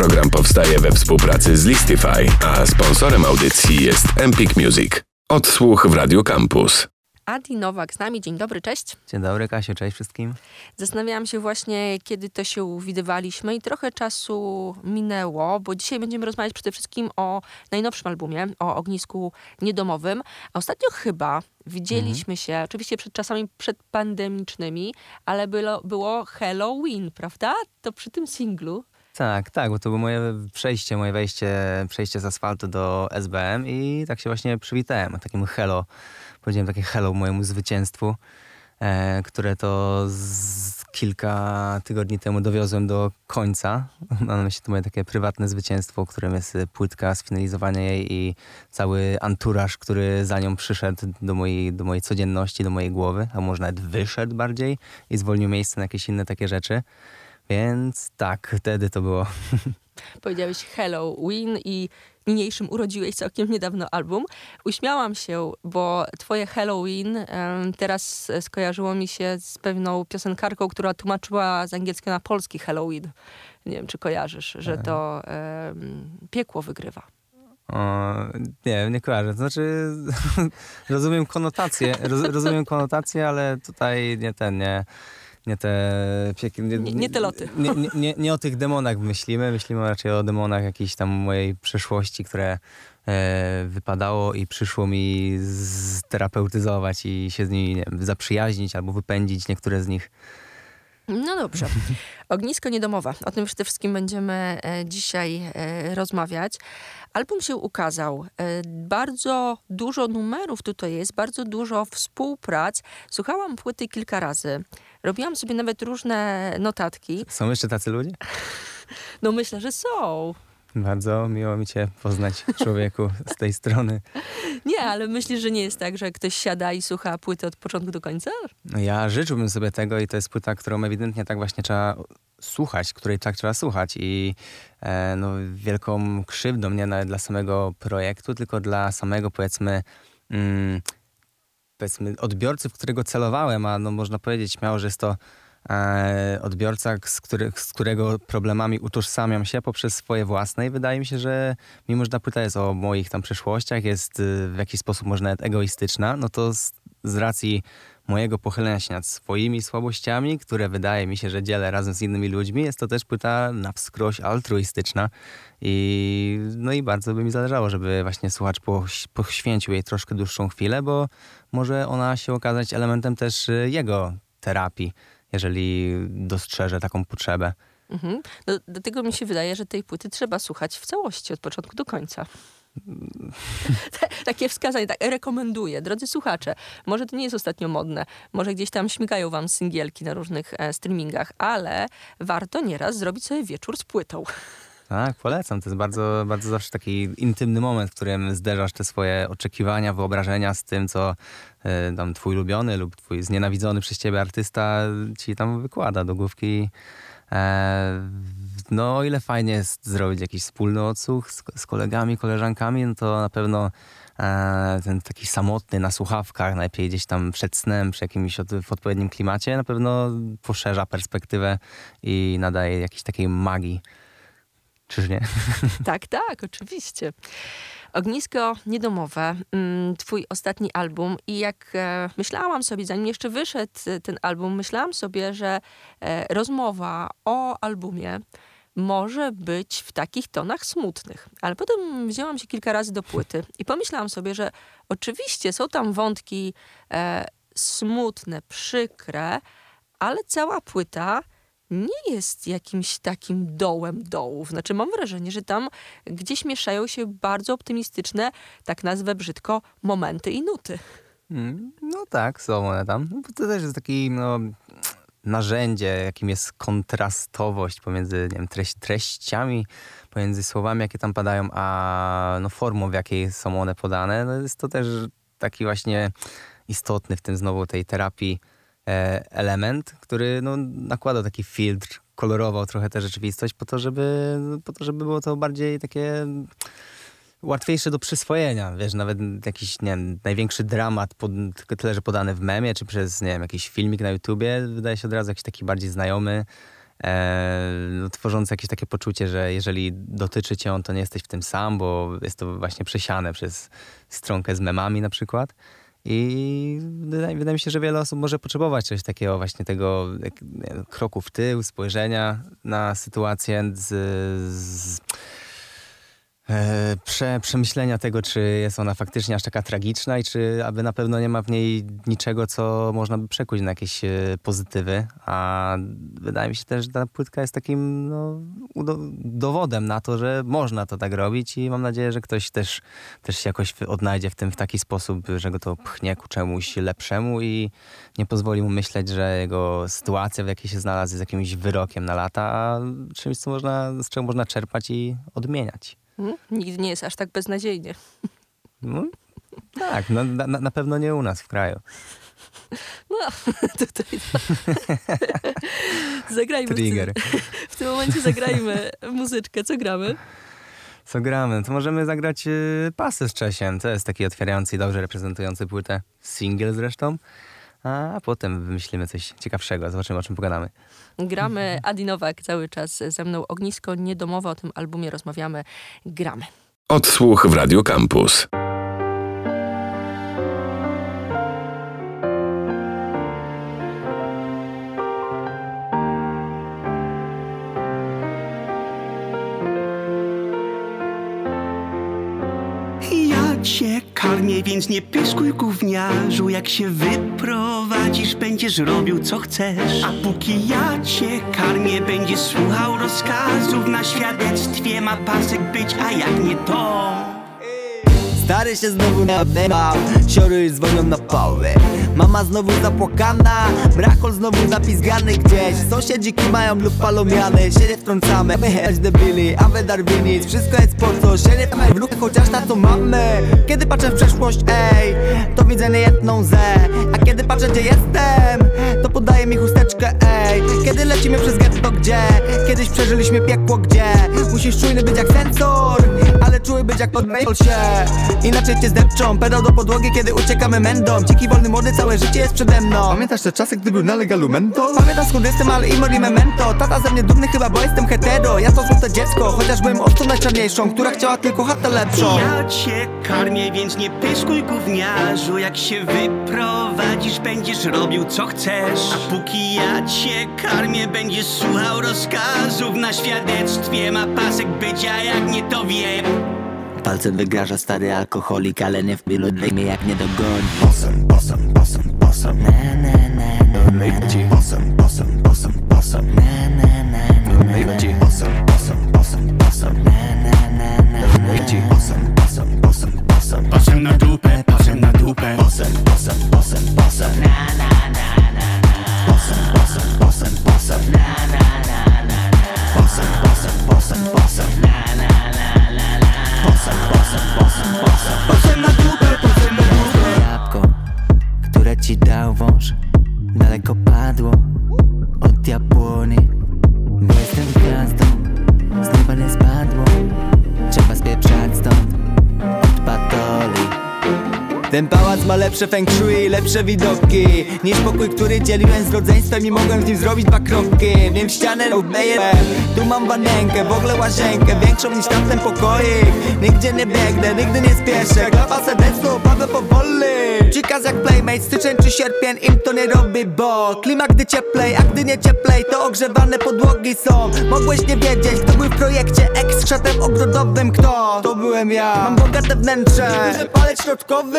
Program powstaje we współpracy z Listify, a sponsorem audycji jest Empik Music. Odsłuch w Radio Campus. Adi Nowak z nami. Dzień dobry, cześć. Dzień dobry, Kasiu, cześć wszystkim. Zastanawiałam się właśnie, kiedy to się widywaliśmy i trochę czasu minęło, bo dzisiaj będziemy rozmawiać przede wszystkim o najnowszym albumie, o ognisku niedomowym. A ostatnio chyba widzieliśmy mhm. się, oczywiście przed czasami przedpandemicznymi, ale było, było Halloween, prawda? To przy tym singlu. Tak, tak, bo to było moje przejście, moje wejście, przejście z asfaltu do SBM i tak się właśnie przywitałem, takim hello powiedziałem takie hello mojemu zwycięstwu, e, które to kilka tygodni temu dowiozłem do końca. Mam myśli to moje takie prywatne zwycięstwo, którym jest płytka, sfinalizowanie jej i cały anturaż, który za nią przyszedł do mojej, do mojej codzienności, do mojej głowy, a może nawet wyszedł bardziej i zwolnił miejsce na jakieś inne takie rzeczy. Więc tak, wtedy to było. Powiedziałeś Halloween i niniejszym urodziłeś całkiem niedawno album. Uśmiałam się, bo twoje Halloween teraz skojarzyło mi się z pewną piosenkarką, która tłumaczyła z angielskiego na polski Halloween. Nie wiem, czy kojarzysz, że to um, piekło wygrywa. O, nie, nie kojarzę. To znaczy, rozumiem konotację, roz, rozumiem konotację, ale tutaj nie ten, nie nie te Nie, nie, nie te loty. Nie, nie, nie, o tych demonach myślimy, myślimy raczej o demonach jakiejś tam mojej przeszłości, które e, wypadało i przyszło mi sterapeutyzować i się z nimi nie wiem, zaprzyjaźnić albo wypędzić niektóre z nich. No dobrze. Ognisko niedomowe. O tym przede wszystkim będziemy e, dzisiaj e, rozmawiać. Album się ukazał. E, bardzo dużo numerów tutaj jest, bardzo dużo współprac. Słuchałam płyty kilka razy. Robiłam sobie nawet różne notatki. Są jeszcze tacy ludzie? No myślę, że są. Bardzo miło mi cię poznać, człowieku, z tej strony. Nie, ale myślisz, że nie jest tak, że ktoś siada i słucha płyty od początku do końca? No ja życzyłbym sobie tego i to jest płyta, którą ewidentnie tak właśnie trzeba słuchać, której tak trzeba słuchać i e, no, wielką krzywdą nie nawet dla samego projektu, tylko dla samego powiedzmy mm, powiedzmy odbiorcy, w którego celowałem, a no można powiedzieć śmiało, że jest to e, odbiorca, z, który, z którego problemami utożsamiam się poprzez swoje własne i wydaje mi się, że mimo, że ta płyta jest o moich tam przeszłościach, jest y, w jakiś sposób może nawet egoistyczna, no to z, z racji mojego pochylenia się nad swoimi słabościami, które wydaje mi się, że dzielę razem z innymi ludźmi, jest to też płyta na wskroś altruistyczna i no i bardzo by mi zależało, żeby właśnie słuchacz poświęcił jej troszkę dłuższą chwilę, bo może ona się okazać elementem też y, jego terapii, jeżeli dostrzeże taką potrzebę. Mhm. No, dlatego mi się wydaje, że tej płyty trzeba słuchać w całości, od początku do końca. Takie wskazanie, tak, rekomenduję. Drodzy słuchacze, może to nie jest ostatnio modne, może gdzieś tam śmigają wam singielki na różnych e, streamingach, ale warto nieraz zrobić sobie wieczór z płytą. Tak, polecam. To jest bardzo, bardzo zawsze taki intymny moment, w którym zderzasz te swoje oczekiwania, wyobrażenia z tym, co y, tam twój ulubiony lub twój znienawidzony przez ciebie artysta ci tam wykłada do główki. E, no, o ile fajnie jest zrobić jakiś wspólny odsłuch z, z kolegami, koleżankami, no to na pewno e, ten taki samotny na słuchawkach, najlepiej gdzieś tam przed snem, przy jakimś od, w odpowiednim klimacie, na pewno poszerza perspektywę i nadaje jakiejś takiej magii. Czyż nie? Tak, tak, oczywiście. Ognisko Niedomowe, mm, twój ostatni album i jak e, myślałam sobie, zanim jeszcze wyszedł ten album, myślałam sobie, że e, rozmowa o albumie może być w takich tonach smutnych. Ale potem wzięłam się kilka razy do płyty i pomyślałam sobie, że oczywiście są tam wątki e, smutne, przykre, ale cała płyta nie jest jakimś takim dołem dołów. Znaczy mam wrażenie, że tam gdzieś mieszają się bardzo optymistyczne, tak nazwę brzydko, momenty i nuty. Mm, no tak, są one tam. No, to też jest taki no, narzędzie, jakim jest kontrastowość pomiędzy nie wiem, treść, treściami, pomiędzy słowami, jakie tam padają, a no, formą, w jakiej są one podane. No, jest to też taki właśnie istotny w tym znowu tej terapii e, element, który no, nakłada taki filtr, kolorował trochę tę rzeczywistość po to, żeby, po to, żeby było to bardziej takie łatwiejsze do przyswojenia. Wiesz, nawet jakiś, nie wiem, największy dramat, pod, tyle, że podany w memie, czy przez, nie wiem, jakiś filmik na YouTubie, wydaje się od razu jakiś taki bardziej znajomy. e, no, tworzący jakieś takie poczucie, że jeżeli dotyczy cię on, to nie jesteś w tym sam, bo jest to właśnie przesiane przez stronkę z memami na przykład. I wydaje, wydaje, mi się, że wiele osób może potrzebować czegoś takiego właśnie tego kroku w tył, spojrzenia na sytuację z, z prze, przemyślenia tego, czy jest ona faktycznie aż taka tragiczna i czy aby na pewno nie ma w niej niczego, co można by przekuć na jakieś e, pozytywy. A wydaje mi się też, że ta płytka jest takim no, dowodem na to, że można to tak robić i mam nadzieję, że ktoś też, też się jakoś odnajdzie w tym w taki sposób, że go to pchnie ku czemuś lepszemu i nie pozwoli mu myśleć, że jego sytuacja, w jakiej się znalazł, jest jakimś wyrokiem na lata, a czymś, co można, z czego można czerpać i odmieniać. Hmm? Nigdy nie jest aż tak beznadziejnie. No, tak, no, na, na pewno nie u nas w kraju. No, tutaj to. zagrajmy. Trigger. W tym momencie zagrajmy muzyczkę. Co gramy? Co gramy? To możemy zagrać y, pasy z Czesiem. To jest taki otwierający i dobrze reprezentujący płytę. Single zresztą. A potem wymyślimy coś ciekawszego. Zobaczymy, o czym pogadamy. Gramy. Adi Nowak cały czas ze mną. Ognisko niedomowe. O tym albumie rozmawiamy. Gramy. Odsłuch w Radio Campus. Karmię, więc nie pyskuj gówniarzu. Jak się wyprowadzisz, będziesz robił co chcesz. A póki ja cię karmię, będziesz słuchał rozkazów. Na świadectwie ma pasek być, a jak nie to Stary się znowu nabywał Siory dzwonią na pały Mama znowu zapłakana Brakol znowu napizgany gdzieś. Sąsiedzi kimają lub palomiany Się nie wtrącamy. My heć debili, a wy darwinic Wszystko jest po co Się nie w lukę, chociaż na to mamy Kiedy patrzę w przeszłość, ej To widzę niejedną ze. A kiedy patrzę gdzie jestem To podaję mi chusteczkę, ej. Kiedy lecimy przez getto, gdzie? Kiedyś przeżyliśmy piekło, gdzie? Musisz czujny być jak sensor Ale czuły być jak podmail się Inaczej cię zdepczą, pedał do podłogi, kiedy uciekamy mędą. Dziki wolny młody, całe życie jest przede mną. Pamiętasz te czasy, gdy był na legalu mento? Pamiętam skąd jestem, ale imor i memento. Tata ze mnie dumny chyba, bo jestem hetero. Ja to złote dziecko, chociaż byłem owcą najczarniejszą Która chciała tylko chatę lepszą. Ja cię karmię, więc nie pyskuj gówniarzu. Jak się wyprowadzisz, będziesz robił co chcesz. A póki ja cię karmię, będziesz słuchał rozkazów. Na świadectwie ma pasek bycia, jak nie to wiem Palcem wygraża stary alkoholik, ale nie w pilu mnie jak nie dogoni. Bossem, bossem, bossem, bossem. Na na na Najbardziej bossem, bossem, bossem, bossem. Na na na Najbardziej bossem, bossem, bossem, bossem. Na na na Najbardziej bossem, bossem, bossem, bossem. Pasem na dupę, pasem na dupę. Bossem, bossem, bossem, bossem. Bossem, lepsze feng shui, lepsze widoki. Niż pokój, który dzieliłem z rodzeństwem I mogłem z nim zrobić dwa kroki. Wiem ścianę obmeję Tu mam wanienkę, w ogóle łazienkę Większą niż tamten pokoik. Nigdzie nie biegnę, nigdy nie spieszę. Klapa serdecznie, opadłem powoli Przykaz jak playmate, styczeń czy sierpień Im to nie robi, bo Klima gdy cieplej, a gdy nie cieplej To ogrzewane podłogi są. Mogłeś nie wiedzieć, kto był w projekcie Ex szatem ogrodowym, kto? To byłem ja. Mam bogate wnętrze. Duży palec środkowy.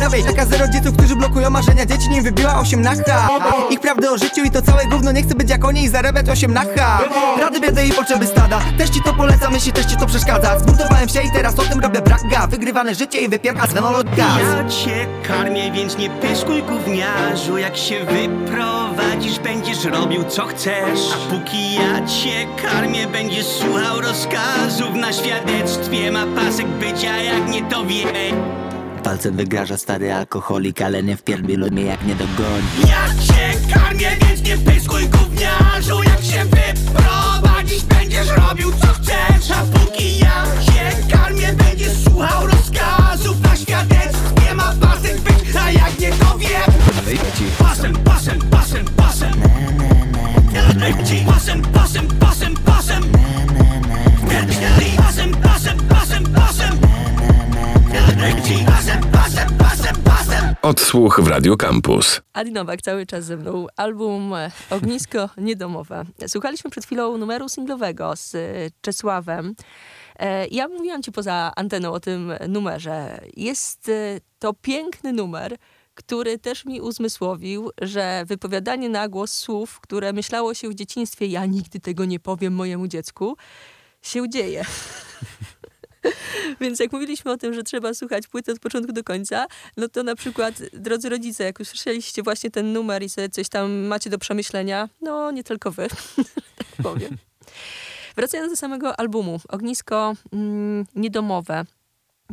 Zawej, taka z rodziców, którzy blokują marzenia. Dzieci nim wybiła osiem nacha Ich prawdy o życiu i to całe gówno Nie chcę być jak oni i zarabiać osiem nacha Rady, biedy i potrzeby stada. Też ci to polecam, jeśli też ci to przeszkadza. Zbuntowałem się i teraz o tym robię braga Wygrywane życie i wypierka z Ja cię karmię, więc nie pyskuj gówniarzu. Jak się wyprowadzisz, będziesz robił co chcesz. A póki ja cię karmię, będziesz słuchał rozkazów. Na świadectwie ma pasek bycia, jak nie to wie. Palcem wygraża stary alkoholik, ale nie wpierdzielu mnie jak nie dogoni. Ja cię karmię, więc nie pyskuj gówniarzu. Jak się wyprowadzisz, będziesz robił co chcesz. A póki ja cię karmię, będziesz słuchał rozkazów. Na świadectwie jak nie to wiem. Pasem, pasem, pasem, pasem. Pasem, pasem, pasem, pasem. Pasem, pasem, pasem, pasem. Pasem, pasem, pasem, pasem. Odsłuch w Radio Campus. Adi Nowak cały czas ze mną. Album e, Ognisko Niedomowe. Słuchaliśmy przed chwilą numeru singlowego z e, Czesławem. E, Ja mówiłam ci poza anteną o tym numerze. Jest e, to piękny numer, który też mi uzmysłowił, że wypowiadanie na głos słów, które myślało się w dzieciństwie, ja nigdy tego nie powiem mojemu dziecku, się dzieje. Więc jak mówiliśmy o tym, że trzeba słuchać płyty od początku do końca, no to na przykład, drodzy rodzice, jak usłyszeliście właśnie ten numer i sobie coś tam macie do przemyślenia, no nie tylko wy, tak powiem. Wracając do samego albumu, Ognisko mm, Niedomowe.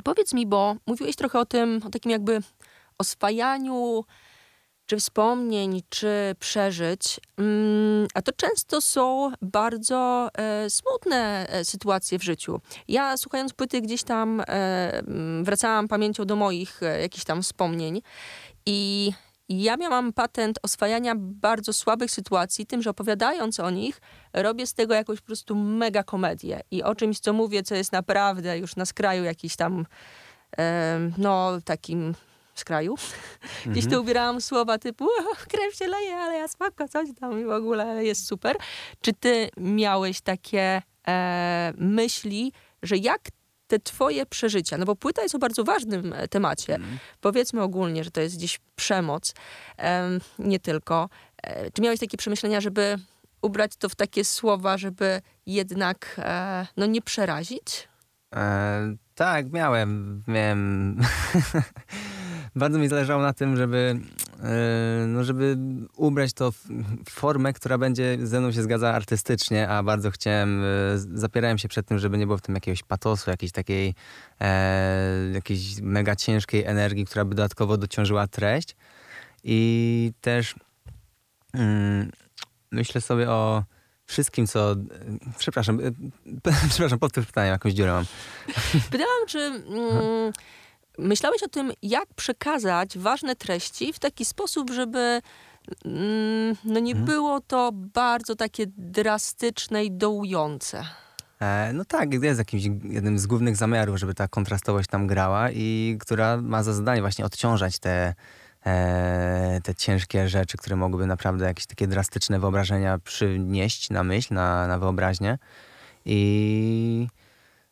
Powiedz mi, bo mówiłeś trochę o tym, o takim jakby oswajaniu czy wspomnień, czy przeżyć, mm, a to często są bardzo e, smutne e, sytuacje w życiu. Ja słuchając płyty gdzieś tam e, mm, wracałam pamięcią do moich e, jakichś tam wspomnień i ja miałam patent oswajania bardzo słabych sytuacji tym, że opowiadając o nich, robię z tego jakąś po prostu mega komedię i o czymś, co mówię, co jest naprawdę już na skraju jakiś tam, e, no takim skraju. Gdzieś to ubierałam słowa typu "O, krew się leje, ale ja spoko, coś tam i w ogóle jest super. Czy ty miałeś takie e, myśli, że jak te twoje przeżycia, no bo płyta jest o bardzo ważnym e, temacie. Powiedzmy ogólnie, że to jest gdzieś przemoc, em, nie tylko. E, czy miałeś takie przemyślenia, żeby ubrać to w takie słowa, żeby jednak e, no nie przerazić? E, tak, miałem. Miałem. Bardzo mi zależało na tym, żeby, no żeby ubrać to w formę, która będzie ze mną się zgadzała artystycznie, a bardzo chciałem, e, zapierałem się przed tym, żeby nie było w tym jakiegoś patosu, jakiejś takiej e, jakiejś mega ciężkiej energii, która by dodatkowo dociążyła treść. I też mm, myślę sobie o wszystkim, co... Przepraszam, e, przepraszam, powtórz pytanie, jakąś dziurę mam. Pytałam, czy mm, myślałeś o tym, jak przekazać ważne treści w taki sposób, żeby mm, no nie było to bardzo takie drastyczne i dołujące. E, no tak, jest jakimś jednym z głównych zamiarów, żeby ta kontrastowość tam grała i która ma za zadanie właśnie odciążać te, e, te ciężkie rzeczy, które mogłyby naprawdę jakieś takie drastyczne wyobrażenia przynieść na myśl, na, na wyobraźnię. I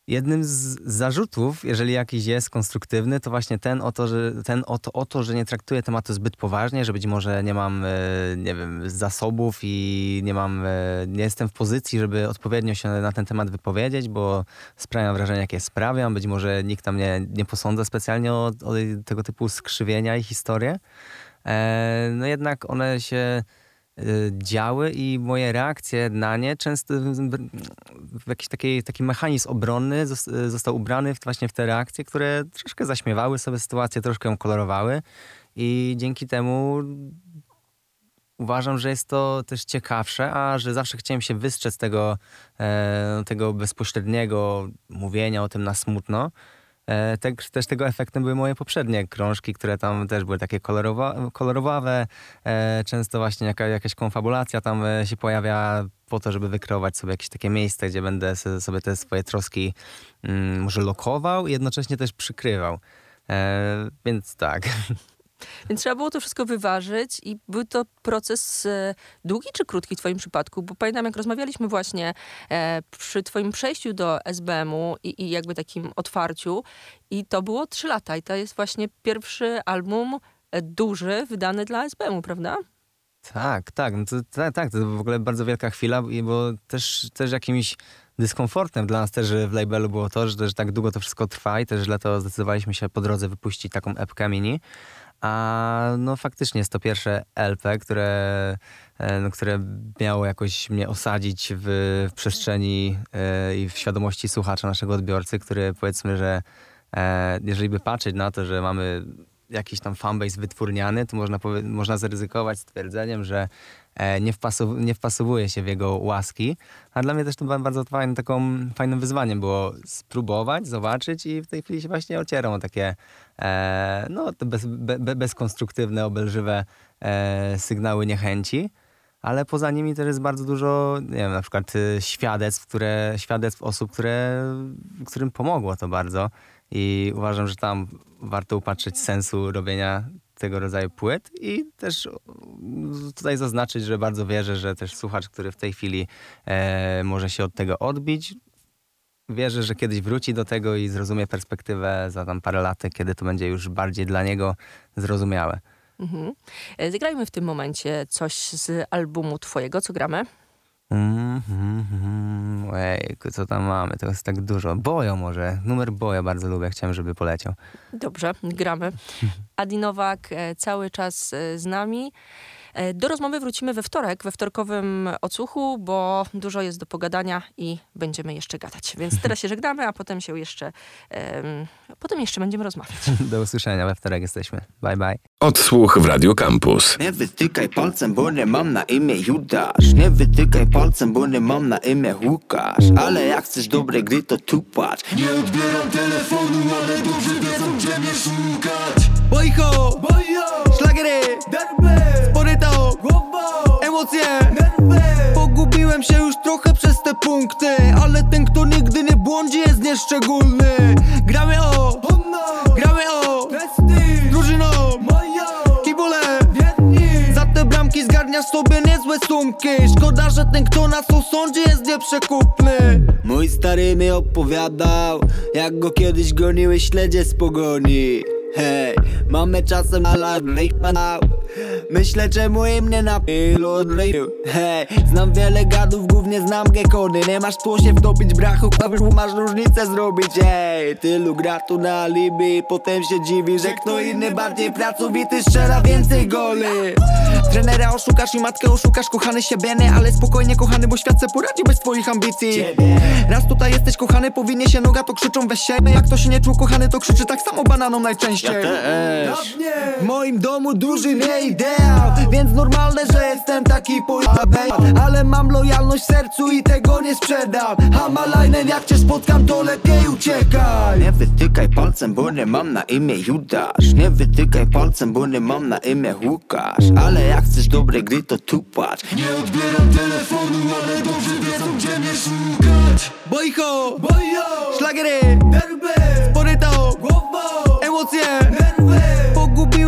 jednym z zarzutów, jeżeli jakiś jest konstruktywny, to właśnie ten o to, że, ten o to, o to, że nie traktuję tematu zbyt poważnie, że być może nie mam, e, nie wiem, zasobów i nie mam, e, nie jestem w pozycji, żeby odpowiednio się na ten temat wypowiedzieć, bo sprawiam wrażenie, jakie sprawiam. Być może nikt tam nie, nie posądza specjalnie o, o tego typu skrzywienia i historie. E, no jednak one się działy i moje reakcje na nie często w- jakiś taki, taki mechanizm obronny y, został ubrany właśnie w te reakcje, które troszkę zaśmiewały sobie sytuację, troszkę ją kolorowały i dzięki temu uważam, że jest to też ciekawsze, a że zawsze chciałem się wystrzec tego, e, tego bezpośredniego mówienia o tym na smutno. E, te, też tego efektem były moje poprzednie krążki, które tam też były takie kolorowa, kolorowawe. E, często właśnie jaka, jakaś konfabulacja tam e, się pojawia po to, żeby wykreować sobie jakieś takie miejsce, gdzie będę sobie te swoje troski mm, może lokował i jednocześnie też przykrywał. Więc tak. Więc trzeba było to wszystko wyważyć i był to proces e, długi czy krótki w twoim przypadku? Bo pamiętam, jak rozmawialiśmy właśnie e, przy twoim przejściu do SBM-u i, i jakby takim otwarciu i to było trzy lata i to jest właśnie pierwszy album e, duży wydany dla SBM-u, prawda? Tak, tak, no to, tak, tak, to w ogóle bardzo wielka chwila, bo też, też jakimś dyskomfortem dla nas też w labelu było to, że, że tak długo to wszystko trwa i też dlatego zdecydowaliśmy się po drodze wypuścić taką epkę mini. A no faktycznie jest to pierwsze LP, które, e, no, które miało jakoś mnie osadzić w, w przestrzeni e, i w świadomości słuchacza, naszego odbiorcy, który powiedzmy, że e, jeżeli by patrzeć na to, że mamy jakiś tam fanbase wytwórniany, to można, można zaryzykować stwierdzeniem, że nie, wpasow- nie wpasowuje się w jego łaski. A dla mnie też to bardzo fajne, taką, fajnym wyzwaniem było spróbować, zobaczyć i w tej chwili się właśnie ocieram o takie no, te bez, be, be, bezkonstruktywne, obelżywe e, sygnały niechęci. Ale poza nimi też jest bardzo dużo, nie wiem, na przykład y, świadectw, które, świadectw osób, które, którym pomogło to bardzo. I uważam, że tam warto upatrzeć sensu robienia tego rodzaju płyt i też tutaj zaznaczyć, że bardzo wierzę, że też słuchacz, który w tej chwili e, może się od tego odbić, wierzę, że kiedyś wróci do tego i zrozumie perspektywę za tam parę lat, kiedy to będzie już bardziej dla niego zrozumiałe. Mhm. E, Zagrajmy w tym momencie coś z albumu twojego, co gramy? Mm, mm, mm. Ojejku, co tam mamy? To jest tak dużo. Bojo może. Numer Boja bardzo lubię. Chciałem, żeby poleciał. Dobrze, gramy. Adi Nowak e, cały czas e, z nami. E, Do rozmowy wrócimy we wtorek, we wtorkowym odsłuchu, bo dużo jest do pogadania i będziemy jeszcze gadać. Więc teraz się żegnamy, a potem się jeszcze, em, potem jeszcze będziemy rozmawiać. Do usłyszenia. We wtorek jesteśmy. Bye, bye. Odsłuch w Radio Campus. Nie wytykaj palcem, bo nie mam na imię Judasz Nie wytykaj palcem, bo nie mam na imię Łukasz Ale jak chcesz dobre gry, to tu patrz Nie odbieram telefonu, ale dobrze wiedzą, gdzie mnie szukać Bojcho, szlagery, emocje, Pogubiłem się już trochę przez te punkty Ale ten kto nigdy nie błądzi jest nieszczególny. Gramy o, gramy o, drużyną, kibole Za te bramki zgarniasz sobie niezłe sumki. Szkoda, że ten kto nas osądzi jest nieprzekupny. Mój stary mi opowiadał Jak go kiedyś goniły śledzie z pogoni. Hej, mamy czasem alarm Myślę czemu im nie napilu Hej, znam wiele gadów, głównie znam gekony. Nie masz tu się wtopić brachu, a masz różnicę zrobić. Hej, tylu gra tu na alibi Potem się dziwi, że kto inny bardziej pracowity strzela więcej goli. Trenera oszukasz i matkę oszukasz, kochany siebie nie Ale spokojnie kochany, bo świat se poradzi bez twoich ambicji. Raz tutaj jesteś kochany, powinie się noga, to krzyczą weź się Jak to się nie czuł kochany, to krzyczy tak samo bananą najczęściej. W moim domu duży nie ideał Więc normalne, że jestem taki pojabej Ale mam lojalność w sercu i tego nie sprzedam. Hamalajnen, jak cię spotkam, to lepiej uciekaj. Nie wytykaj palcem, bo nie mam na imię Judasz. Nie wytykaj palcem, bo nie mam na imię Łukasz. Ale jak chcesz dobre gry, to tu patrz. Nie odbieram telefonu, ale dobrze wiedzą, gdzie mnie szukać. Bojcho, szlagery, sporyto, emocje,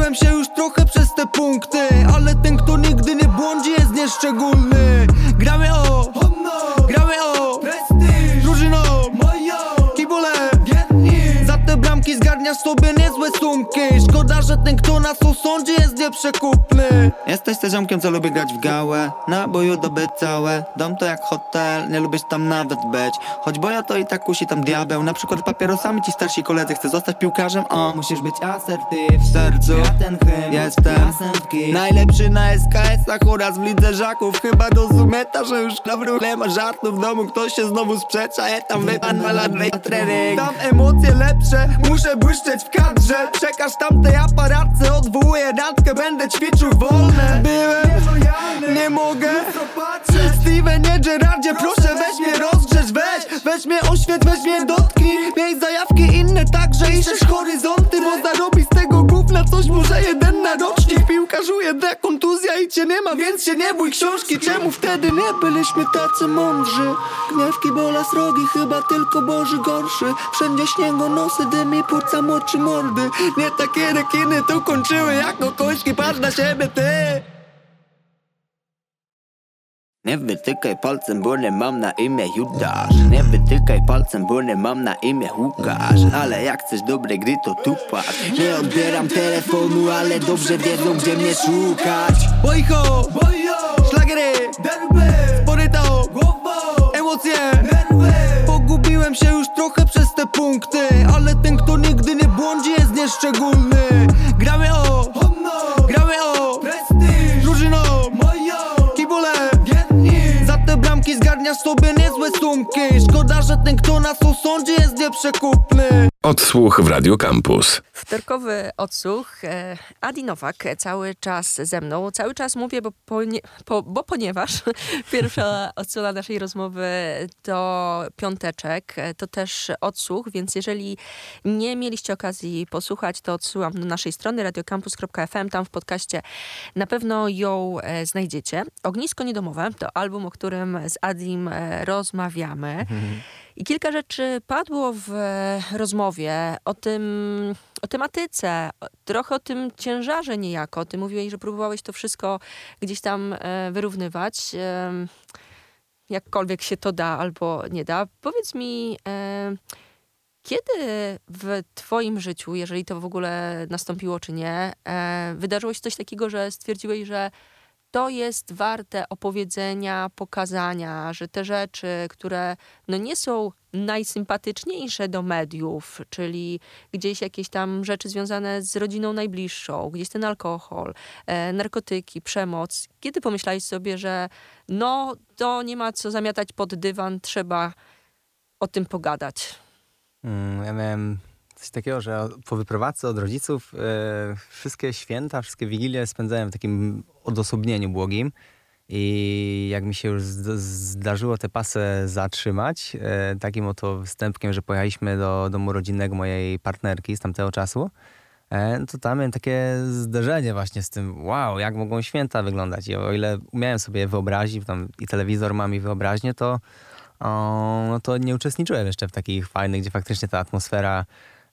Pogubiłem się już trochę przez te punkty Ale ten kto nigdy nie błądzi jest nieszczególny. Gramy o, bramki zgarniasz sobie niezłe sumki. Szkoda, że ten kto nas osądzi jest nieprzekupny. Jesteś też ziomkiem, co lubi grać w gałę. Na boju dobyć całe. Dom to jak hotel, nie lubisz tam nawet być. Choć boja to i tak kusi tam diabeł. Na przykład papierosami ci starsi koledzy Chce zostać piłkarzem, o Musisz być asertyw w sercu ten hymn Jestem najlepszy na SKS-ach oraz w lidze żaków. Chyba rozumeta, że już na nie ma żartu w domu Ktoś się znowu sprzecza, ja tam wypadł na trening. Tam emocje lepsze, muszę błyszczeć w kadrze. Przekaż tamtej aparatce, odwołuję randkę Będę ćwiczył wolne. Byłem, nie mogę Steven, nie Gerardzie, proszę weź mnie rozgrzesz Weź, weź mnie oświet, weź mnie dotknij. Miej zajawki inne także i szerz horyzonty Bo zarobi z tego gówna coś może jeden na rocznik Piłkarzu jedna kontuzja i cię nie ma, więc się nie bój książki. Czemu wtedy nie byliśmy tacy mądrzy? Gniewki bola srogi, chyba tylko Boży gorszy. Wszędzie śniego nosy, dym i płuca moczy mordy. Nie takie rekiny tu kończyły jako kośki, patrz na siebie ty Nie wytykaj palcem, bo nie mam na imię Judasz. Nie wytykaj palcem, bo nie mam na imię Łukasz. Ale jak chcesz dobre gry, to tu patrz. Nie odbieram telefonu, ale dobrze wiedzą, gdzie mnie szukać. Bojcho, szlagery, sporyto, emocje, Pogubiłem się już trochę przez te punkty Ale ten kto nigdy nie błądzi jest nieszczególny ten kto nas osądzi jest nieprzekupny Odsłuch w Radio Campus. Wtorkowy odsłuch. e, Adi Nowak cały czas ze mną. Cały czas mówię, bo, ponie, po, bo ponieważ pierwsza odsłona naszej rozmowy to piąteczek, e, to też odsłuch, więc jeżeli nie mieliście okazji posłuchać, to odsyłam do naszej strony radiocampus.fm. Tam w podcaście na pewno ją e, znajdziecie. Ognisko Niedomowe to album, o którym z Adim rozmawiamy. I kilka rzeczy padło w rozmowie o tym, o tematyce, trochę o tym ciężarze niejako. Ty mówiłeś, że próbowałeś to wszystko gdzieś tam e, wyrównywać. Jakkolwiek się to da albo nie da. Powiedz mi, e, kiedy w Twoim życiu, jeżeli to w ogóle nastąpiło czy nie, e, wydarzyło się coś takiego, że stwierdziłeś, że to jest warte opowiedzenia, pokazania, że te rzeczy, które no nie są najsympatyczniejsze do mediów, czyli gdzieś jakieś tam rzeczy związane z rodziną najbliższą, gdzieś ten alkohol, e, narkotyki, przemoc. Kiedy pomyślałeś sobie, że no to nie ma co zamiatać pod dywan, trzeba o tym pogadać? Mm, ja miałem coś takiego, że po wyprowadzce od rodziców e, wszystkie święta, wszystkie wigilie spędzałem w takim odosobnieniu błogim. I jak mi się już zdarzyło te pasy zatrzymać, e, takim oto wstępkiem, że pojechaliśmy do domu rodzinnego mojej partnerki z tamtego czasu, e, to tam miałem takie zderzenie właśnie z tym, wow, jak mogą święta wyglądać. I o ile umiałem sobie wyobrazić, tam i telewizor mam i wyobraźnię, to, o, no to nie uczestniczyłem jeszcze w takich fajnych, gdzie faktycznie ta atmosfera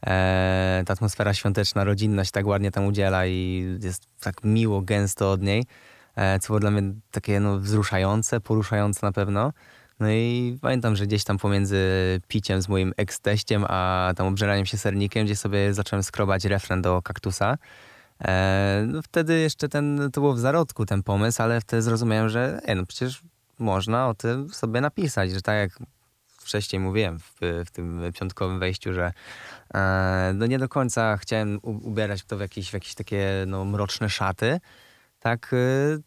e, ta atmosfera świąteczna, rodzinna się tak ładnie tam udziela i jest tak miło, gęsto od niej, e, co było dla mnie takie no, wzruszające, poruszające na pewno. No i pamiętam, że gdzieś tam pomiędzy piciem z moim ex-teściem, a tam obżeraniem się sernikiem, gdzie sobie zacząłem skrobać refren do kaktusa. E, no wtedy jeszcze ten, to było w zarodku ten pomysł, ale wtedy zrozumiałem, że e, no przecież można o tym sobie napisać, że tak jak wcześniej mówiłem w, w tym piątkowym wejściu, że e, no nie do końca chciałem ubierać to w jakieś, w jakieś takie no, mroczne szaty. Tak, e,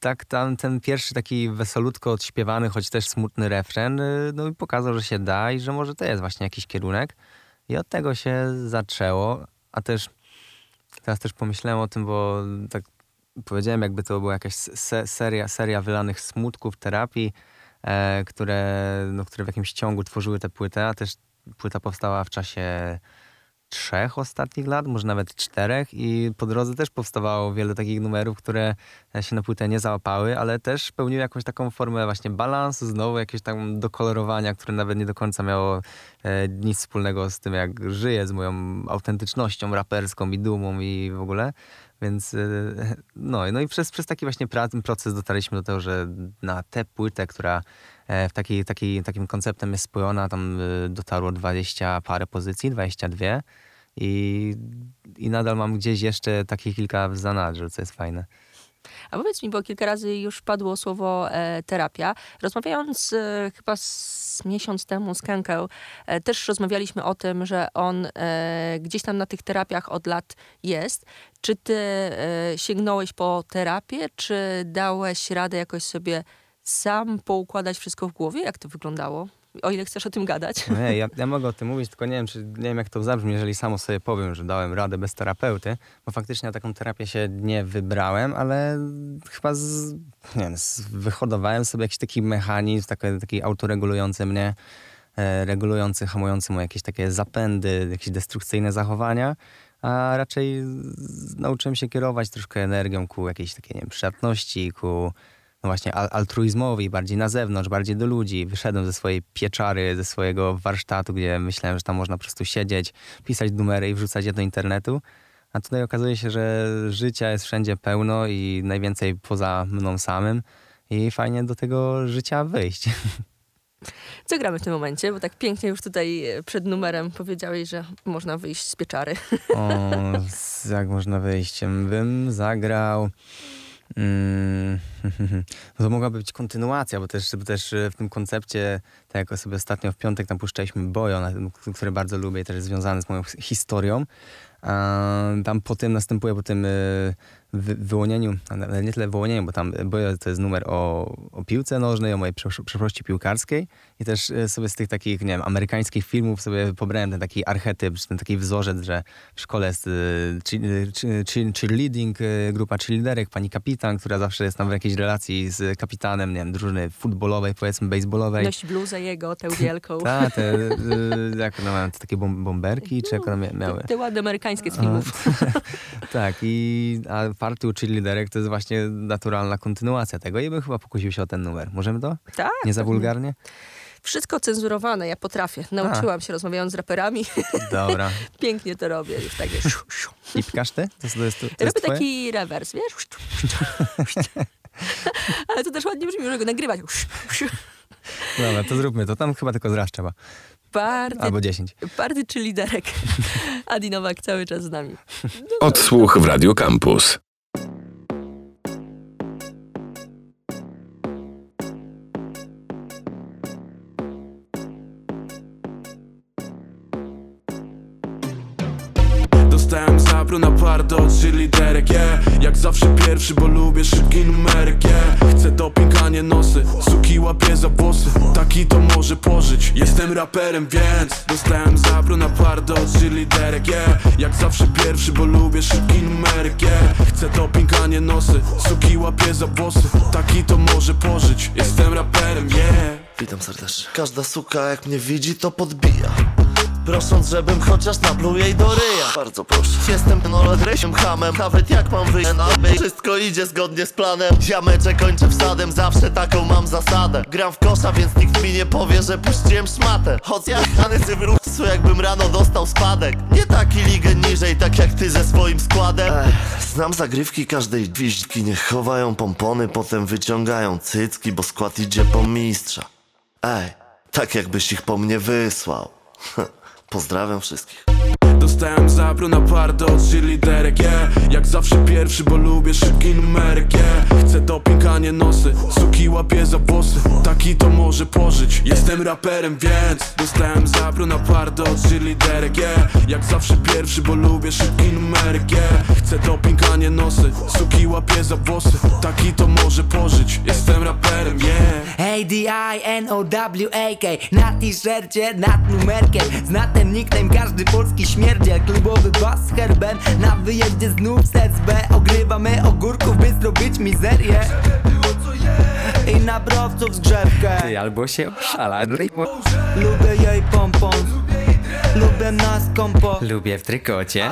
tak tam ten pierwszy taki wesolutko odśpiewany, choć też smutny refren, e, no i pokazał, że się da i że może to jest właśnie jakiś kierunek. I od tego się zaczęło, a też teraz też pomyślałem o tym, bo tak powiedziałem, jakby to była jakaś se seria, seria wylanych smutków, terapii, które, no, które w jakimś ciągu tworzyły tę płytę, a też płyta powstała w czasie trzech ostatnich lat, może nawet czterech i po drodze też powstawało wiele takich numerów, które się na płytę nie załapały, ale też pełniły jakąś taką formę właśnie balansu, znowu jakieś tam dokolorowania, które nawet nie do końca miało e, nic wspólnego z tym, jak żyję, z moją autentycznością raperską i dumą i w ogóle. Więc e, no, no i przez, przez taki właśnie proces dotarliśmy do tego, że na tę płytę, która e, w taki, taki, takim konceptem jest spojona, tam e, dotarło 20 parę pozycji, 22 i, i nadal mam gdzieś jeszcze takie kilka w zanadrzu, co jest fajne. A powiedz mi, bo kilka razy już padło słowo e, terapia. Rozmawiając e, chyba z miesiąc temu z Kenkel, e, też rozmawialiśmy o tym, że on e, gdzieś tam na tych terapiach od lat jest. Czy ty e, sięgnąłeś po terapię, czy dałeś radę jakoś sobie sam poukładać wszystko w głowie? Jak to wyglądało? o ile chcesz o tym gadać. Nie, ja, ja mogę o tym mówić, tylko nie wiem, czy, nie wiem jak to zabrzmi, jeżeli samo sobie powiem, że dałem radę bez terapeuty, bo faktycznie na taką terapię się nie wybrałem, ale chyba z, nie wiem, z, wyhodowałem sobie jakiś taki mechanizm, taki, taki autoregulujący mnie, e, regulujący, hamujący mu jakieś takie zapędy, jakieś destrukcyjne zachowania, a raczej nauczyłem się kierować troszkę energią ku jakiejś takiej, nie wiem, przydatności, ku no właśnie altruizmowi, bardziej na zewnątrz, bardziej do ludzi. Wyszedłem ze swojej pieczary, ze swojego warsztatu, gdzie myślałem, że tam można po prostu siedzieć, pisać numery i wrzucać je do internetu. A tutaj okazuje się, że życia jest wszędzie pełno i najwięcej poza mną samym i fajnie do tego życia wyjść. Co gramy w tym momencie? Bo tak pięknie już tutaj przed numerem powiedziałeś, że można wyjść z pieczary. O, jak można wyjść? Bym zagrał... Mm, to mogłaby być kontynuacja, bo też, bo też e, w tym koncepcie, tak jak sobie ostatnio w piątek tam Bojo, który bardzo lubię też związany z moją historią. Tam po tym następuje po tym e, wy, wyłonieniu, nie tyle wyłonieniu, bo tam bo to jest numer o, o piłce nożnej, o mojej przeszłości piłkarskiej i też e, sobie z tych takich, nie wiem, amerykańskich filmów sobie pobrałem ten taki archetyp, ten taki wzorzec, że w szkole jest e, cheerleading, e, grupa cheerleaderek, pani kapitan, która zawsze jest tam w jakiejś relacji z kapitanem, nie wiem, drużyny futbolowej, powiedzmy, baseballowej. Nosi bluzę jego, tę wielką. Tak, te, jak one mają, takie bomberki, czy jak one miały? Te, te ładne amerykańskie z filmów. tak, i a partii uczyli liderek to jest właśnie naturalna kontynuacja tego i bym chyba pokusił się o ten numer. Możemy to? Tak. Nie za wulgarnie? Wszystko cenzurowane, ja potrafię. Nauczyłam się rozmawiając z raperami. Dobra. Pięknie to robię. Już tak jest. I pikasz ty? To, jest- to jest, to jest Robię twoje? taki rewers, wiesz? Ale to też ładnie brzmi, żeby go nagrywać. Dobra, to zróbmy to. Tam chyba tylko zraż trzeba. Party, Albo 10. party czy liderek. Adi Nowak cały czas z nami. Odsłuch w Radio Campus. Dostałem zapru na pardo od liderek, yeah. Jak zawsze pierwszy, bo lubię szybki numerek, yeah. Chcę doping, a nie nosy, suki łapie za włosy. Taki to może pożyć, jestem raperem, więc Dostałem zapru na pardo od liderek, yeah. Jak zawsze pierwszy, bo lubię szybki numerek, yeah. Chcę doping, a nie nosy, suki łapie za włosy. Taki to może pożyć, jestem raperem, yeah. Witam serdecznie. Każda suka jak mnie widzi to podbija Prosząc, żebym chociaż napluł jej do ryja. Bardzo proszę. Jestem nolodresiem hamem Nawet jak mam wyjść na Wszystko idzie zgodnie z planem. Ziameczę kończę wsadem. Zawsze taką mam zasadę. Gram w kosza, więc nikt mi nie powie, że puściłem szmatę. Choć jak Hany wrócą jakbym rano dostał spadek. Nie taki ligę niżej, tak jak ty ze swoim składem. Ech, Znam zagrywki każdej gwizdki. Niech chowają pompony, potem wyciągają cycki Bo skład idzie po mistrza. Ej, tak jakbyś ich po mnie wysłał. Pozdrawiam wszystkich. Dostałem zapru na pardo od liderek, yeah. Jak zawsze pierwszy, bo lubię szybki numerek, yeah. Chcę doping, a nie nosy, suki łapie za włosy. Taki to może pożyć, jestem raperem, więc Dostałem zapru na pardo od liderek, yeah. Jak zawsze pierwszy, bo lubię szybki numerek, yeah. Chcę doping, a nie nosy, suki łapie za włosy. Taki to może pożyć, jestem raperem, yeah. A-D-I-N-O-W-A-K Na t-shircie, nad numerkiem. Zna ten nickname każdy polski śmierdziel Klubowy bas herben Na wyjeździe znów z SB Ogrywamy ogórków, by zrobić mizerię. I na browców zgrzewkę Ty, albo się oszala. Lubię jej pompons Lubię nas kompo Lubię w trykocie.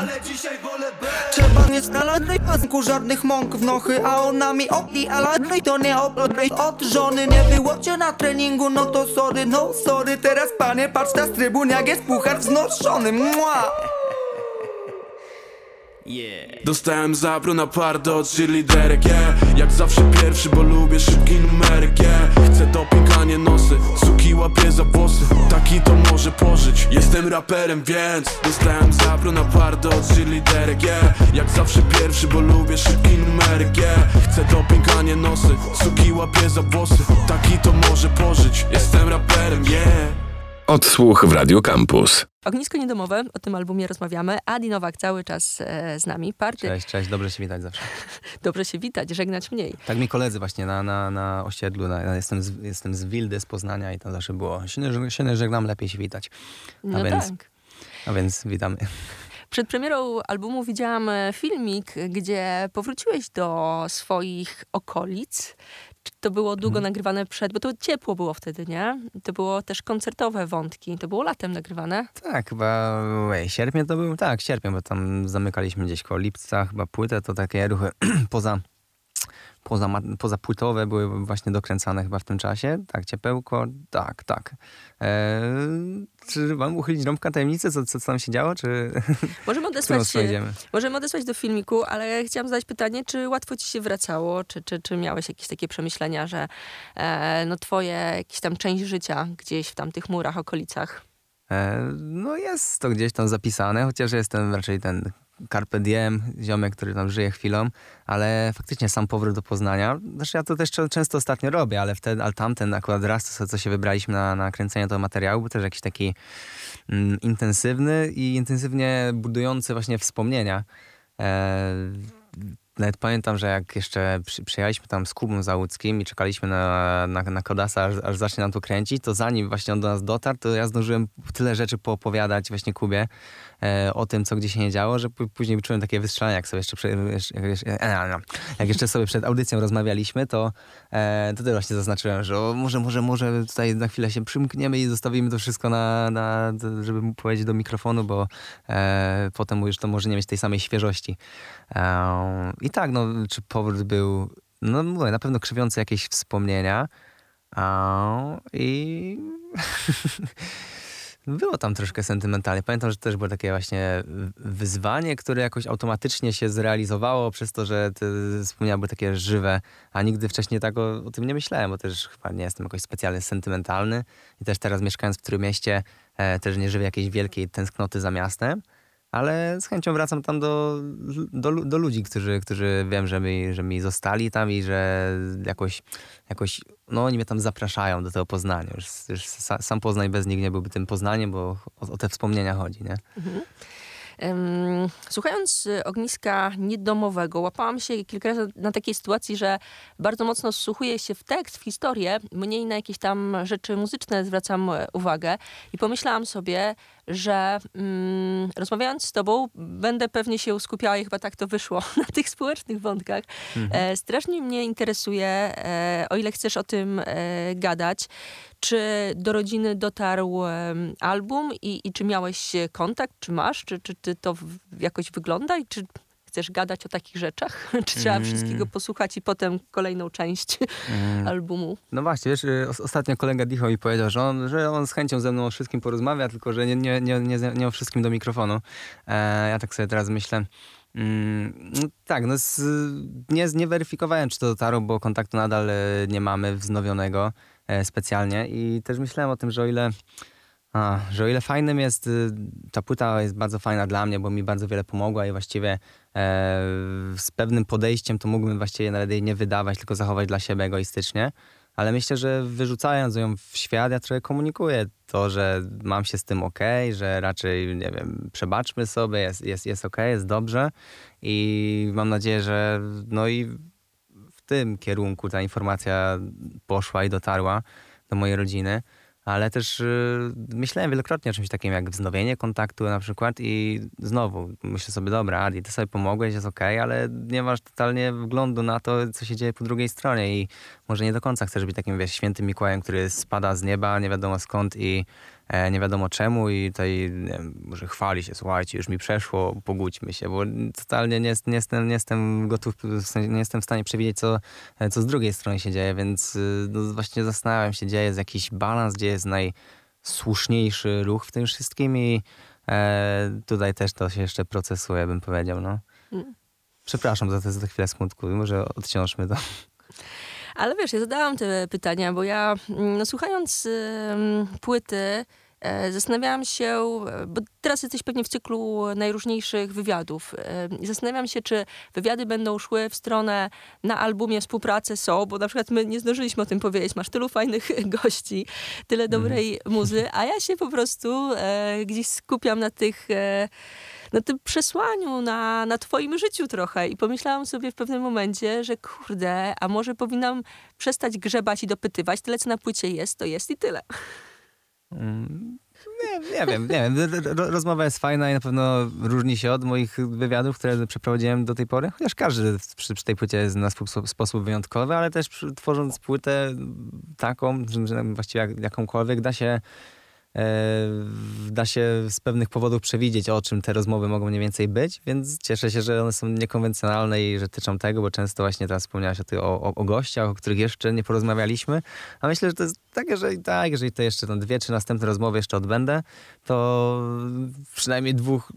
Trzeba nie znaleźć pasku żadnych mąk w nochy A ona mi opi, ale to nie oplodrej od żony Nie było cię na treningu, no to sorry, no sorry. Teraz panie, patrz na z trybun, jak jest puchar wznoszony. Mua! Dostałem zapru na pardo od liderek, yeah. Jak zawsze pierwszy, bo lubię szybki numerek, yeah. Chcę doping, a nie nosy, suki łapie za włosy. Taki to może pożyć, jestem raperem, więc Dostałem zapru na pardo od liderek, yeah. Jak zawsze pierwszy, bo lubię szybki numerek, yeah. Chcę doping, a nie nosy, suki łapie za włosy. Taki to może pożyć, jestem raperem, yeah. Odsłuch w Radio Campus. Ognisko Niedomowe, o tym albumie rozmawiamy. Adi Nowak cały czas e, z nami. Party, Cześć, cześć, dobrze się witać zawsze. dobrze się witać, żegnać mniej. Tak mi koledzy właśnie na, na, na osiedlu, na, ja jestem, z, jestem z Wildy, z Poznania i tam zawsze było się nie, się nie żegnam, lepiej się witać. No A więc- tak. A więc witamy. Przed premierą albumu widziałam e, filmik, gdzie powróciłeś do swoich okolic. Czy to było długo Mhm. nagrywane przed, bo to ciepło było wtedy, nie? To było też koncertowe wątki. To było latem nagrywane. Tak, chyba ej, sierpień to był, tak, sierpień, bo tam zamykaliśmy gdzieś koło lipca, chyba płytę, to takie ruchy poza, poza, ma- poza płytowe były właśnie dokręcane chyba w tym czasie. Tak, ciepełko, tak, tak. Eee, czy mam uchylić rąbka tajemnicy, co, co, co tam się działo, czy Możemy odesłać, możemy odesłać do filmiku, ale chciałam zadać pytanie, czy łatwo ci się wracało? Czy, czy, czy miałeś jakieś takie przemyślenia, że e, no twoje jakieś tam część życia gdzieś w tamtych murach, okolicach? E, No jest to gdzieś tam zapisane, chociaż jestem raczej ten carpe diem, ziomek, który tam żyje chwilą, ale faktycznie sam powrót do Poznania, znaczy ja to też często ostatnio robię, ale wtedy, ale tamten akurat raz, co, co się wybraliśmy na, na kręcenie tego materiału, był też jakiś taki mm, intensywny i intensywnie budujący właśnie wspomnienia. E, nawet pamiętam, że jak jeszcze przy, przyjechaliśmy tam z Kubą Załuckim i czekaliśmy na, na, na Kodasa, aż, aż zacznie nam tu kręcić, to zanim właśnie on do nas dotarł, to ja zdążyłem tyle rzeczy poopowiadać właśnie Kubie o tym, co gdzie się nie działo, że później czułem takie wystrzelanie, jak sobie jeszcze, jeszcze, e, no, jak jeszcze sobie przed audycją rozmawialiśmy, to e, to właśnie zaznaczyłem, że o, może, może, może tutaj na chwilę się przymkniemy i zostawimy to wszystko na, na żeby mu powiedzieć do mikrofonu, bo e, potem już to może nie mieć tej samej świeżości. E, I tak, no, czy powrót był, no mówię, na pewno krzywiący jakieś wspomnienia. E, I Było tam troszkę sentymentalnie. Pamiętam, że też było takie właśnie wyzwanie, które jakoś automatycznie się zrealizowało przez to, że te wspomnienia były takie żywe, a nigdy wcześniej tak o, o, tym nie myślałem, bo też chyba nie jestem jakoś specjalnie sentymentalny i też teraz mieszkając w Trójmieście e, też nie żywię jakiejś wielkiej tęsknoty za miastem ale z chęcią wracam tam do, do, do, ludzi, którzy, którzy wiem, że mi, że mi zostali tam i że jakoś, jakoś no oni mnie tam zapraszają do tego Poznania. Już, już sam Poznań bez nich nie byłby tym Poznaniem, bo o, o te wspomnienia chodzi, nie? Mhm. Słuchając y, ogniska niedomowego, łapałam się kilka razy na takiej sytuacji, że bardzo mocno wsłuchuję się w tekst, w historię, mniej na jakieś tam rzeczy muzyczne zwracam e, uwagę i pomyślałam sobie, że mm, rozmawiając z tobą, będę pewnie się skupiała i chyba tak to wyszło na tych społecznych wątkach. Mhm. E, strasznie mnie interesuje, e, o ile chcesz o tym e, gadać, czy do rodziny dotarł album i, i czy miałeś kontakt, czy masz, czy, czy, czy to jakoś wygląda i czy chcesz gadać o takich rzeczach? Czy trzeba mm. wszystkiego posłuchać i potem kolejną część mm. albumu? No właśnie, wiesz, y, ostatnio kolega Dicho mi powiedział, że on, że on z chęcią ze mną o wszystkim porozmawia, tylko że nie, nie, nie, nie, nie o wszystkim do mikrofonu. E, ja tak sobie teraz myślę, Mm, no tak, no z, nie, nie weryfikowałem, czy to dotarło, bo kontaktu nadal e, nie mamy wznowionego e, specjalnie i też myślałem o tym, że o ile a, że o ile fajnym jest, y, ta płyta jest bardzo fajna dla mnie, bo mi bardzo wiele pomogła i właściwie z pewnym podejściem to mógłbym właściwie nawet jej nie wydawać, tylko zachować dla siebie egoistycznie. Ale myślę, że wyrzucając ją w świat, ja trochę komunikuję to, że mam się z tym ok, że raczej, nie wiem, przebaczmy sobie, jest, jest, jest ok, jest dobrze i mam nadzieję, że no i w tym kierunku ta informacja poszła i dotarła do mojej rodziny ale też y, myślałem wielokrotnie o czymś takim jak wznowienie kontaktu na przykład i znowu myślę sobie, dobra Adi, ty sobie pomogłeś, jest okej, okay, ale nie masz totalnie wglądu na to, co się dzieje po drugiej stronie i może nie do końca chcesz być takim, wiesz, świętym Mikołajem, który spada z nieba, nie wiadomo skąd i nie wiadomo czemu i tutaj może chwali się, słuchajcie, już mi przeszło, pogódźmy się, bo totalnie nie, nie, jestem, nie jestem gotów, nie jestem w stanie przewidzieć, co, co z drugiej strony się dzieje, więc y, no, właśnie zastanawiam się, gdzie jest jakiś balans, gdzie jest najsłuszniejszy ruch w tym wszystkim i e, tutaj też to się jeszcze procesuje, bym powiedział, no. Mm. Przepraszam za tę, za chwilę smutku, może odciążmy to. Ale wiesz, ja zadałam te pytania, bo ja mm, no, słuchając płyty, e, Zastanawiałam się, bo teraz jesteś pewnie w cyklu najróżniejszych wywiadów. Zastanawiam się, czy wywiady będą szły w stronę na albumie współpracy są, bo na przykład my nie zdążyliśmy o tym powiedzieć. Masz tylu fajnych gości, tyle dobrej mm. muzy, a ja się po prostu e, gdzieś skupiam na tych e, na tym przesłaniu, na, na twoim życiu trochę. I pomyślałam sobie w pewnym momencie, że kurde, a może powinnam przestać grzebać i dopytywać. Tyle, co na płycie jest, to jest i tyle. Mm, nie, nie wiem, nie wiem. Rozmowa jest fajna i na pewno różni się od moich wywiadów, które przeprowadziłem do tej pory. Chociaż każdy przy, przy tej płycie jest na sposób, sposób wyjątkowy, ale też przy, tworząc płytę taką, że właściwie jak, jakąkolwiek da się da się z pewnych powodów przewidzieć, o czym te rozmowy mogą mniej więcej być, więc cieszę się, że one są niekonwencjonalne i że tyczą tego, bo często właśnie teraz wspomniałaś o, o, o, gościach, o których jeszcze nie porozmawialiśmy, a myślę, że to jest tak, że tak, jeżeli to jeszcze tam dwie, trzy następne rozmowy jeszcze odbędę, to przynajmniej dwóch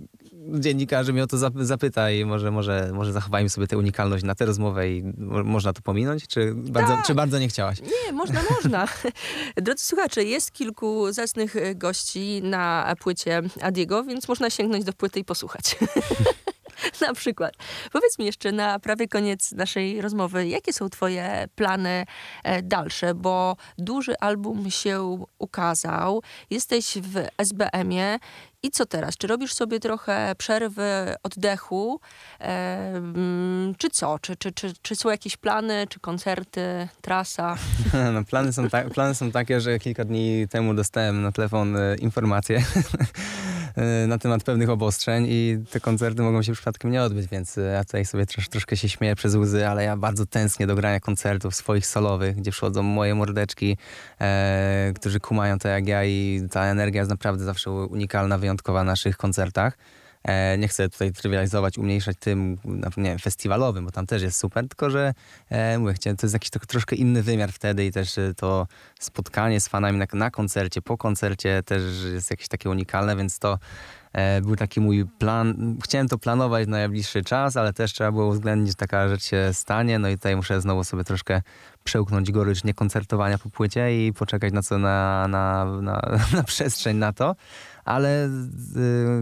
dziennikarzy mnie o to zapyta i może, może, może zachowajmy sobie tę unikalność na tę rozmowę i można to pominąć, czy bardzo, tak. czy bardzo nie chciałaś? Nie, można, można. Drodzy słuchacze, jest kilku zacnych gości na płycie Adiego, więc można sięgnąć do płyty i posłuchać. na przykład. Powiedz mi jeszcze na prawie koniec naszej rozmowy, jakie są twoje plany e, dalsze, bo duży album się ukazał, jesteś w SBM-ie i co teraz? Czy robisz sobie trochę przerwy oddechu, e, czy co? Czy, czy, czy, czy są jakieś plany, czy koncerty, trasa? No, plany, są ta- plany są takie, że kilka dni temu dostałem na telefon e, informację na temat pewnych obostrzeń i te koncerty mogą się przypadkiem nie odbyć, więc e, ja tutaj sobie trosz, troszkę się śmieję przez łzy, ale ja bardzo tęsknię do grania koncertów swoich solowych, gdzie przychodzą moje mordeczki, e, którzy kumają to jak ja i ta energia jest naprawdę zawsze unikalna, wyjątkowa na naszych koncertach. E, nie chcę tutaj trywializować, umniejszać tym, nie wiem, festiwalowym, bo tam też jest super, tylko że e, mówię, to jest jakiś tak, troszkę inny wymiar wtedy i też e, to spotkanie z fanami na, na koncercie, po koncercie też jest jakieś takie unikalne, więc to był taki mój plan. Chciałem to planować na najbliższy czas, ale też trzeba było uwzględnić, że taka rzecz się stanie. No i tutaj muszę znowu sobie troszkę przełknąć gorycz niekoncertowania po płycie i poczekać na co na, na, na, na przestrzeń na to. Ale yy,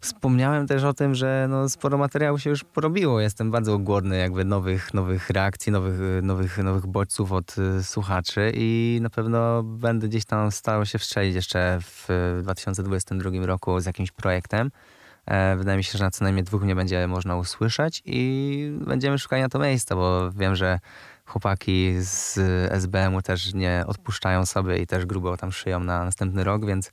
wspomniałem też o tym, że no, sporo materiału się już porobiło. Jestem bardzo głodny jakby nowych, nowych reakcji, nowych, nowych, nowych bodźców od y, słuchaczy i na pewno będę gdzieś tam starał się wstrzelić jeszcze w 2022 roku z jakimś projektem. E, wydaje mi się, że na co najmniej dwóch mnie będzie można usłyszeć i będziemy szukali na to miejsca, bo wiem, że chłopaki z SBM-u też nie odpuszczają sobie i też grubo tam szyją na następny rok, więc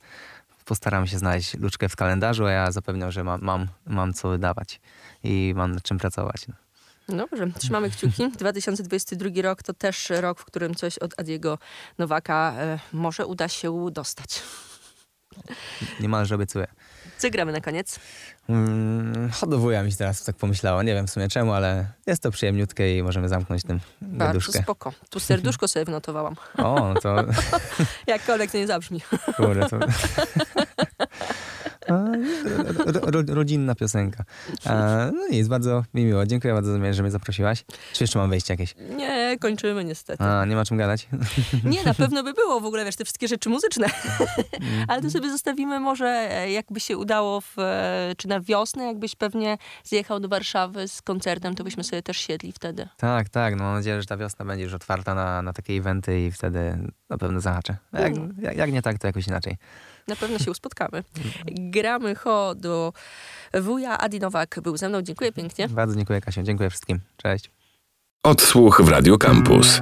postaram się znaleźć luczkę w kalendarzu, a ja zapewniam, że mam, mam, mam co wydawać i mam nad czym pracować. No. Dobrze, trzymamy kciuki. 2022 rok to też rok, w którym coś od Adiego Nowaka e, może uda się dostać. Niemalże obiecuję. Co gramy na koniec? Hmm, hodowuja mi się teraz tak pomyślała. Nie wiem w sumie czemu, ale jest to przyjemniutkie i możemy zamknąć tym Bardzo spoko. Tu serduszko sobie wynotowałam. O, to... Jakkolwiek to nie zabrzmi. Kurde, to... ro, rodzinna piosenka. no nic, bardzo mi miło. Dziękuję bardzo, że mnie zaprosiłaś. Czy jeszcze mam wejście jakieś? Nie, kończymy niestety. A, nie ma czym gadać? Nie, na pewno by było w ogóle, wiesz, te wszystkie rzeczy muzyczne. Ale to sobie zostawimy może, e, jakby się udało, w, e, czy na wiosnę, jakbyś pewnie zjechał do Warszawy z koncertem, to byśmy sobie też siedli wtedy. Tak, tak. No mam nadzieję, że ta wiosna będzie już otwarta na, na takie eventy i wtedy na pewno zahaczę. Jak, jak, jak nie tak, to jakoś inaczej. Na pewno się uspotkamy. Gramy ho do wuja. Adi Nowak był ze mną. Dziękuję pięknie. Bardzo dziękuję Kasiu. Dziękuję wszystkim. Cześć. Odsłuch w Radio Campus.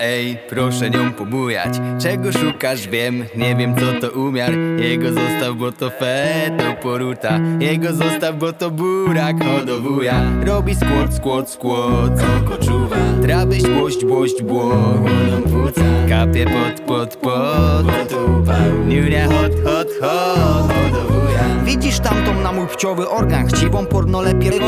Ej, proszę nią pobujać. Czego szukasz, wiem, nie wiem co to umiar. Jego zostaw, bo to fe, to poruta. Jego zostaw, bo to burak, hodowuja. Robi skłot, skłot, skłot, co koczuwa. Trawy, śłość, błość, Łoną płuca, kapie pod, pod, pod. Niunia, hot, hot, hot, hodowuja Widzisz tamtą na mój pciowy organ Chciwą pornolepiej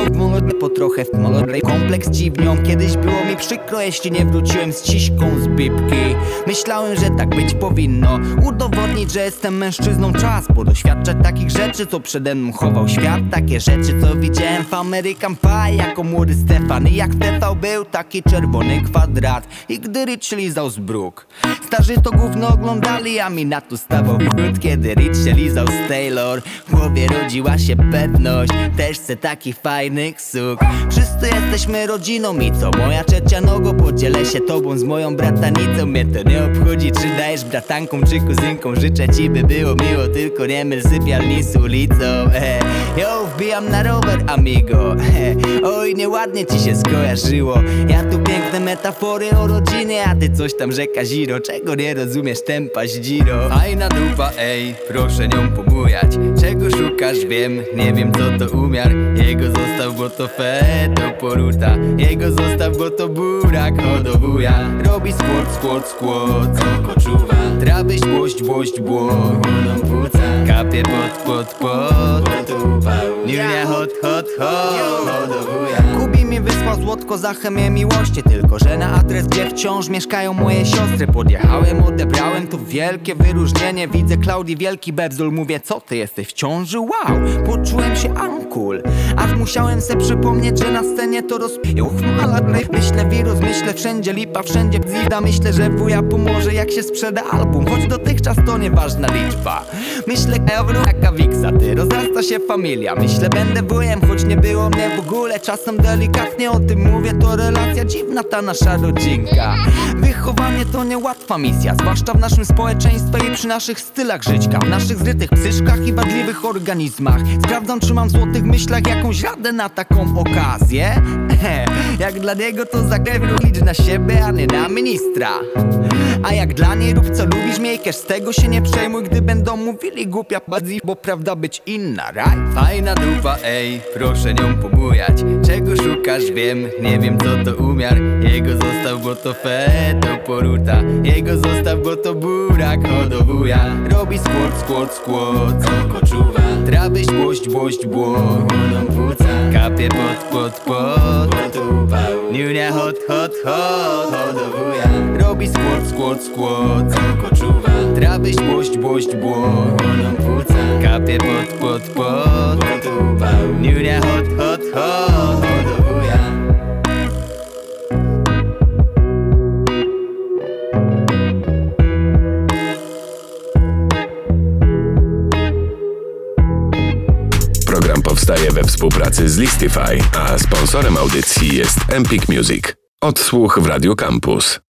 po trochę w molodrej Kompleks dziwnią Kiedyś było mi przykro, jeśli nie wróciłem z ciśką z bibki. Myślałem, że tak być powinno Udowodnić, że jestem mężczyzną Czas podoświadczać takich rzeczy, co przede mną chował świat. Takie rzeczy, co widziałem w American Pie Jako młody Stefan. I jak TV był taki czerwony kwadrat. I gdy Rich lizał z bruk. Starzy to gówno oglądali, a mi na to stawał Kiedy Rich się lizał z Taylor głowie rodziła się pewność. Też chcę takich fajnych suk. Wszyscy jesteśmy rodziną i co? Moja trzecia nogo? Podzielę się tobą z moją bratanicą. Mnie to nie obchodzi czy dajesz bratankom czy kuzynkom. Życzę ci by było miło, tylko nie myl sypialni z ulicą. E, Yo, wbijam na rower amigo. E, Oj, nieładnie ci się skojarzyło. Ja tu piękne metafory o rodzinie A ty coś tam rzeka ziro. Czego nie rozumiesz tempa zdziro Fajna dupa, ej, proszę nią pobujać. Czego szukasz, wiem, nie wiem co to umiar Jego zostaw, bo to fe, to poruta Jego zostaw, bo to burak, hodowuja Robi skłot, skłot, skłot, co koczuwa błość, błość Łoną płuca, kapie pod, pod, pod Julia hot, hot, hot, hodowuja Kubi wysłał złotko za chemię miłości Tylko, że na adres, gdzie wciąż mieszkają moje siostry. Podjechałem, odebrałem, to wielkie wyróżnienie. Widzę Klaudii wielki bebzul, mówię co ty jesteś w ciąży? Wow, poczułem się uncool. Aż musiałem se przypomnieć, że na scenie to rozpił chmala Myślę wirus, myślę wszędzie lipa, wszędzie bzida Myślę, że wuja pomoże jak się sprzeda album. Choć dotychczas to nieważna liczba. Myślę, euro jaka wiksa, ty rozrasta się familia. Myślę, będę wujem, choć nie było mnie w ogóle. Czasem delikatnie o tym mówię, to relacja dziwna ta nasza rodzinka. Wychowanie to niełatwa misja, zwłaszcza w naszym społeczeństwie i przy naszych stylach żyćka. W naszych zrytych psyszkach i wadliwych organizmach. Sprawdzam, czy mam w złotych myślach jakąś radę na taką okazję. Jak dla niego to zakrew licz na siebie, a nie na ministra A jak dla niej rób co lubisz, miejkesz Z tego się nie przejmuj, gdy będą mówili głupia padzi Bo prawda być inna, raj? Fajna dupa, ej, proszę nią pobujać. Czego szukasz, wiem, nie wiem co to umiar. Jego zostaw, bo to fe, to poruta Jego zostaw, bo to burak, hodowuja. Robi skłot, skłot, skłot, co koczuwa Trawy śłość, błość, bło, wodą płuca Kapie pod, pod, pod, Niunia hot, hot, hot, Robi co koczuwa Trawy śłość, błość, bło, wodą płuca Kapie pod, pod, pod, Niunia hot, hot, hot, powstaje we współpracy z Listify, a sponsorem audycji jest Empik Music. Odsłuch w Radio Campus.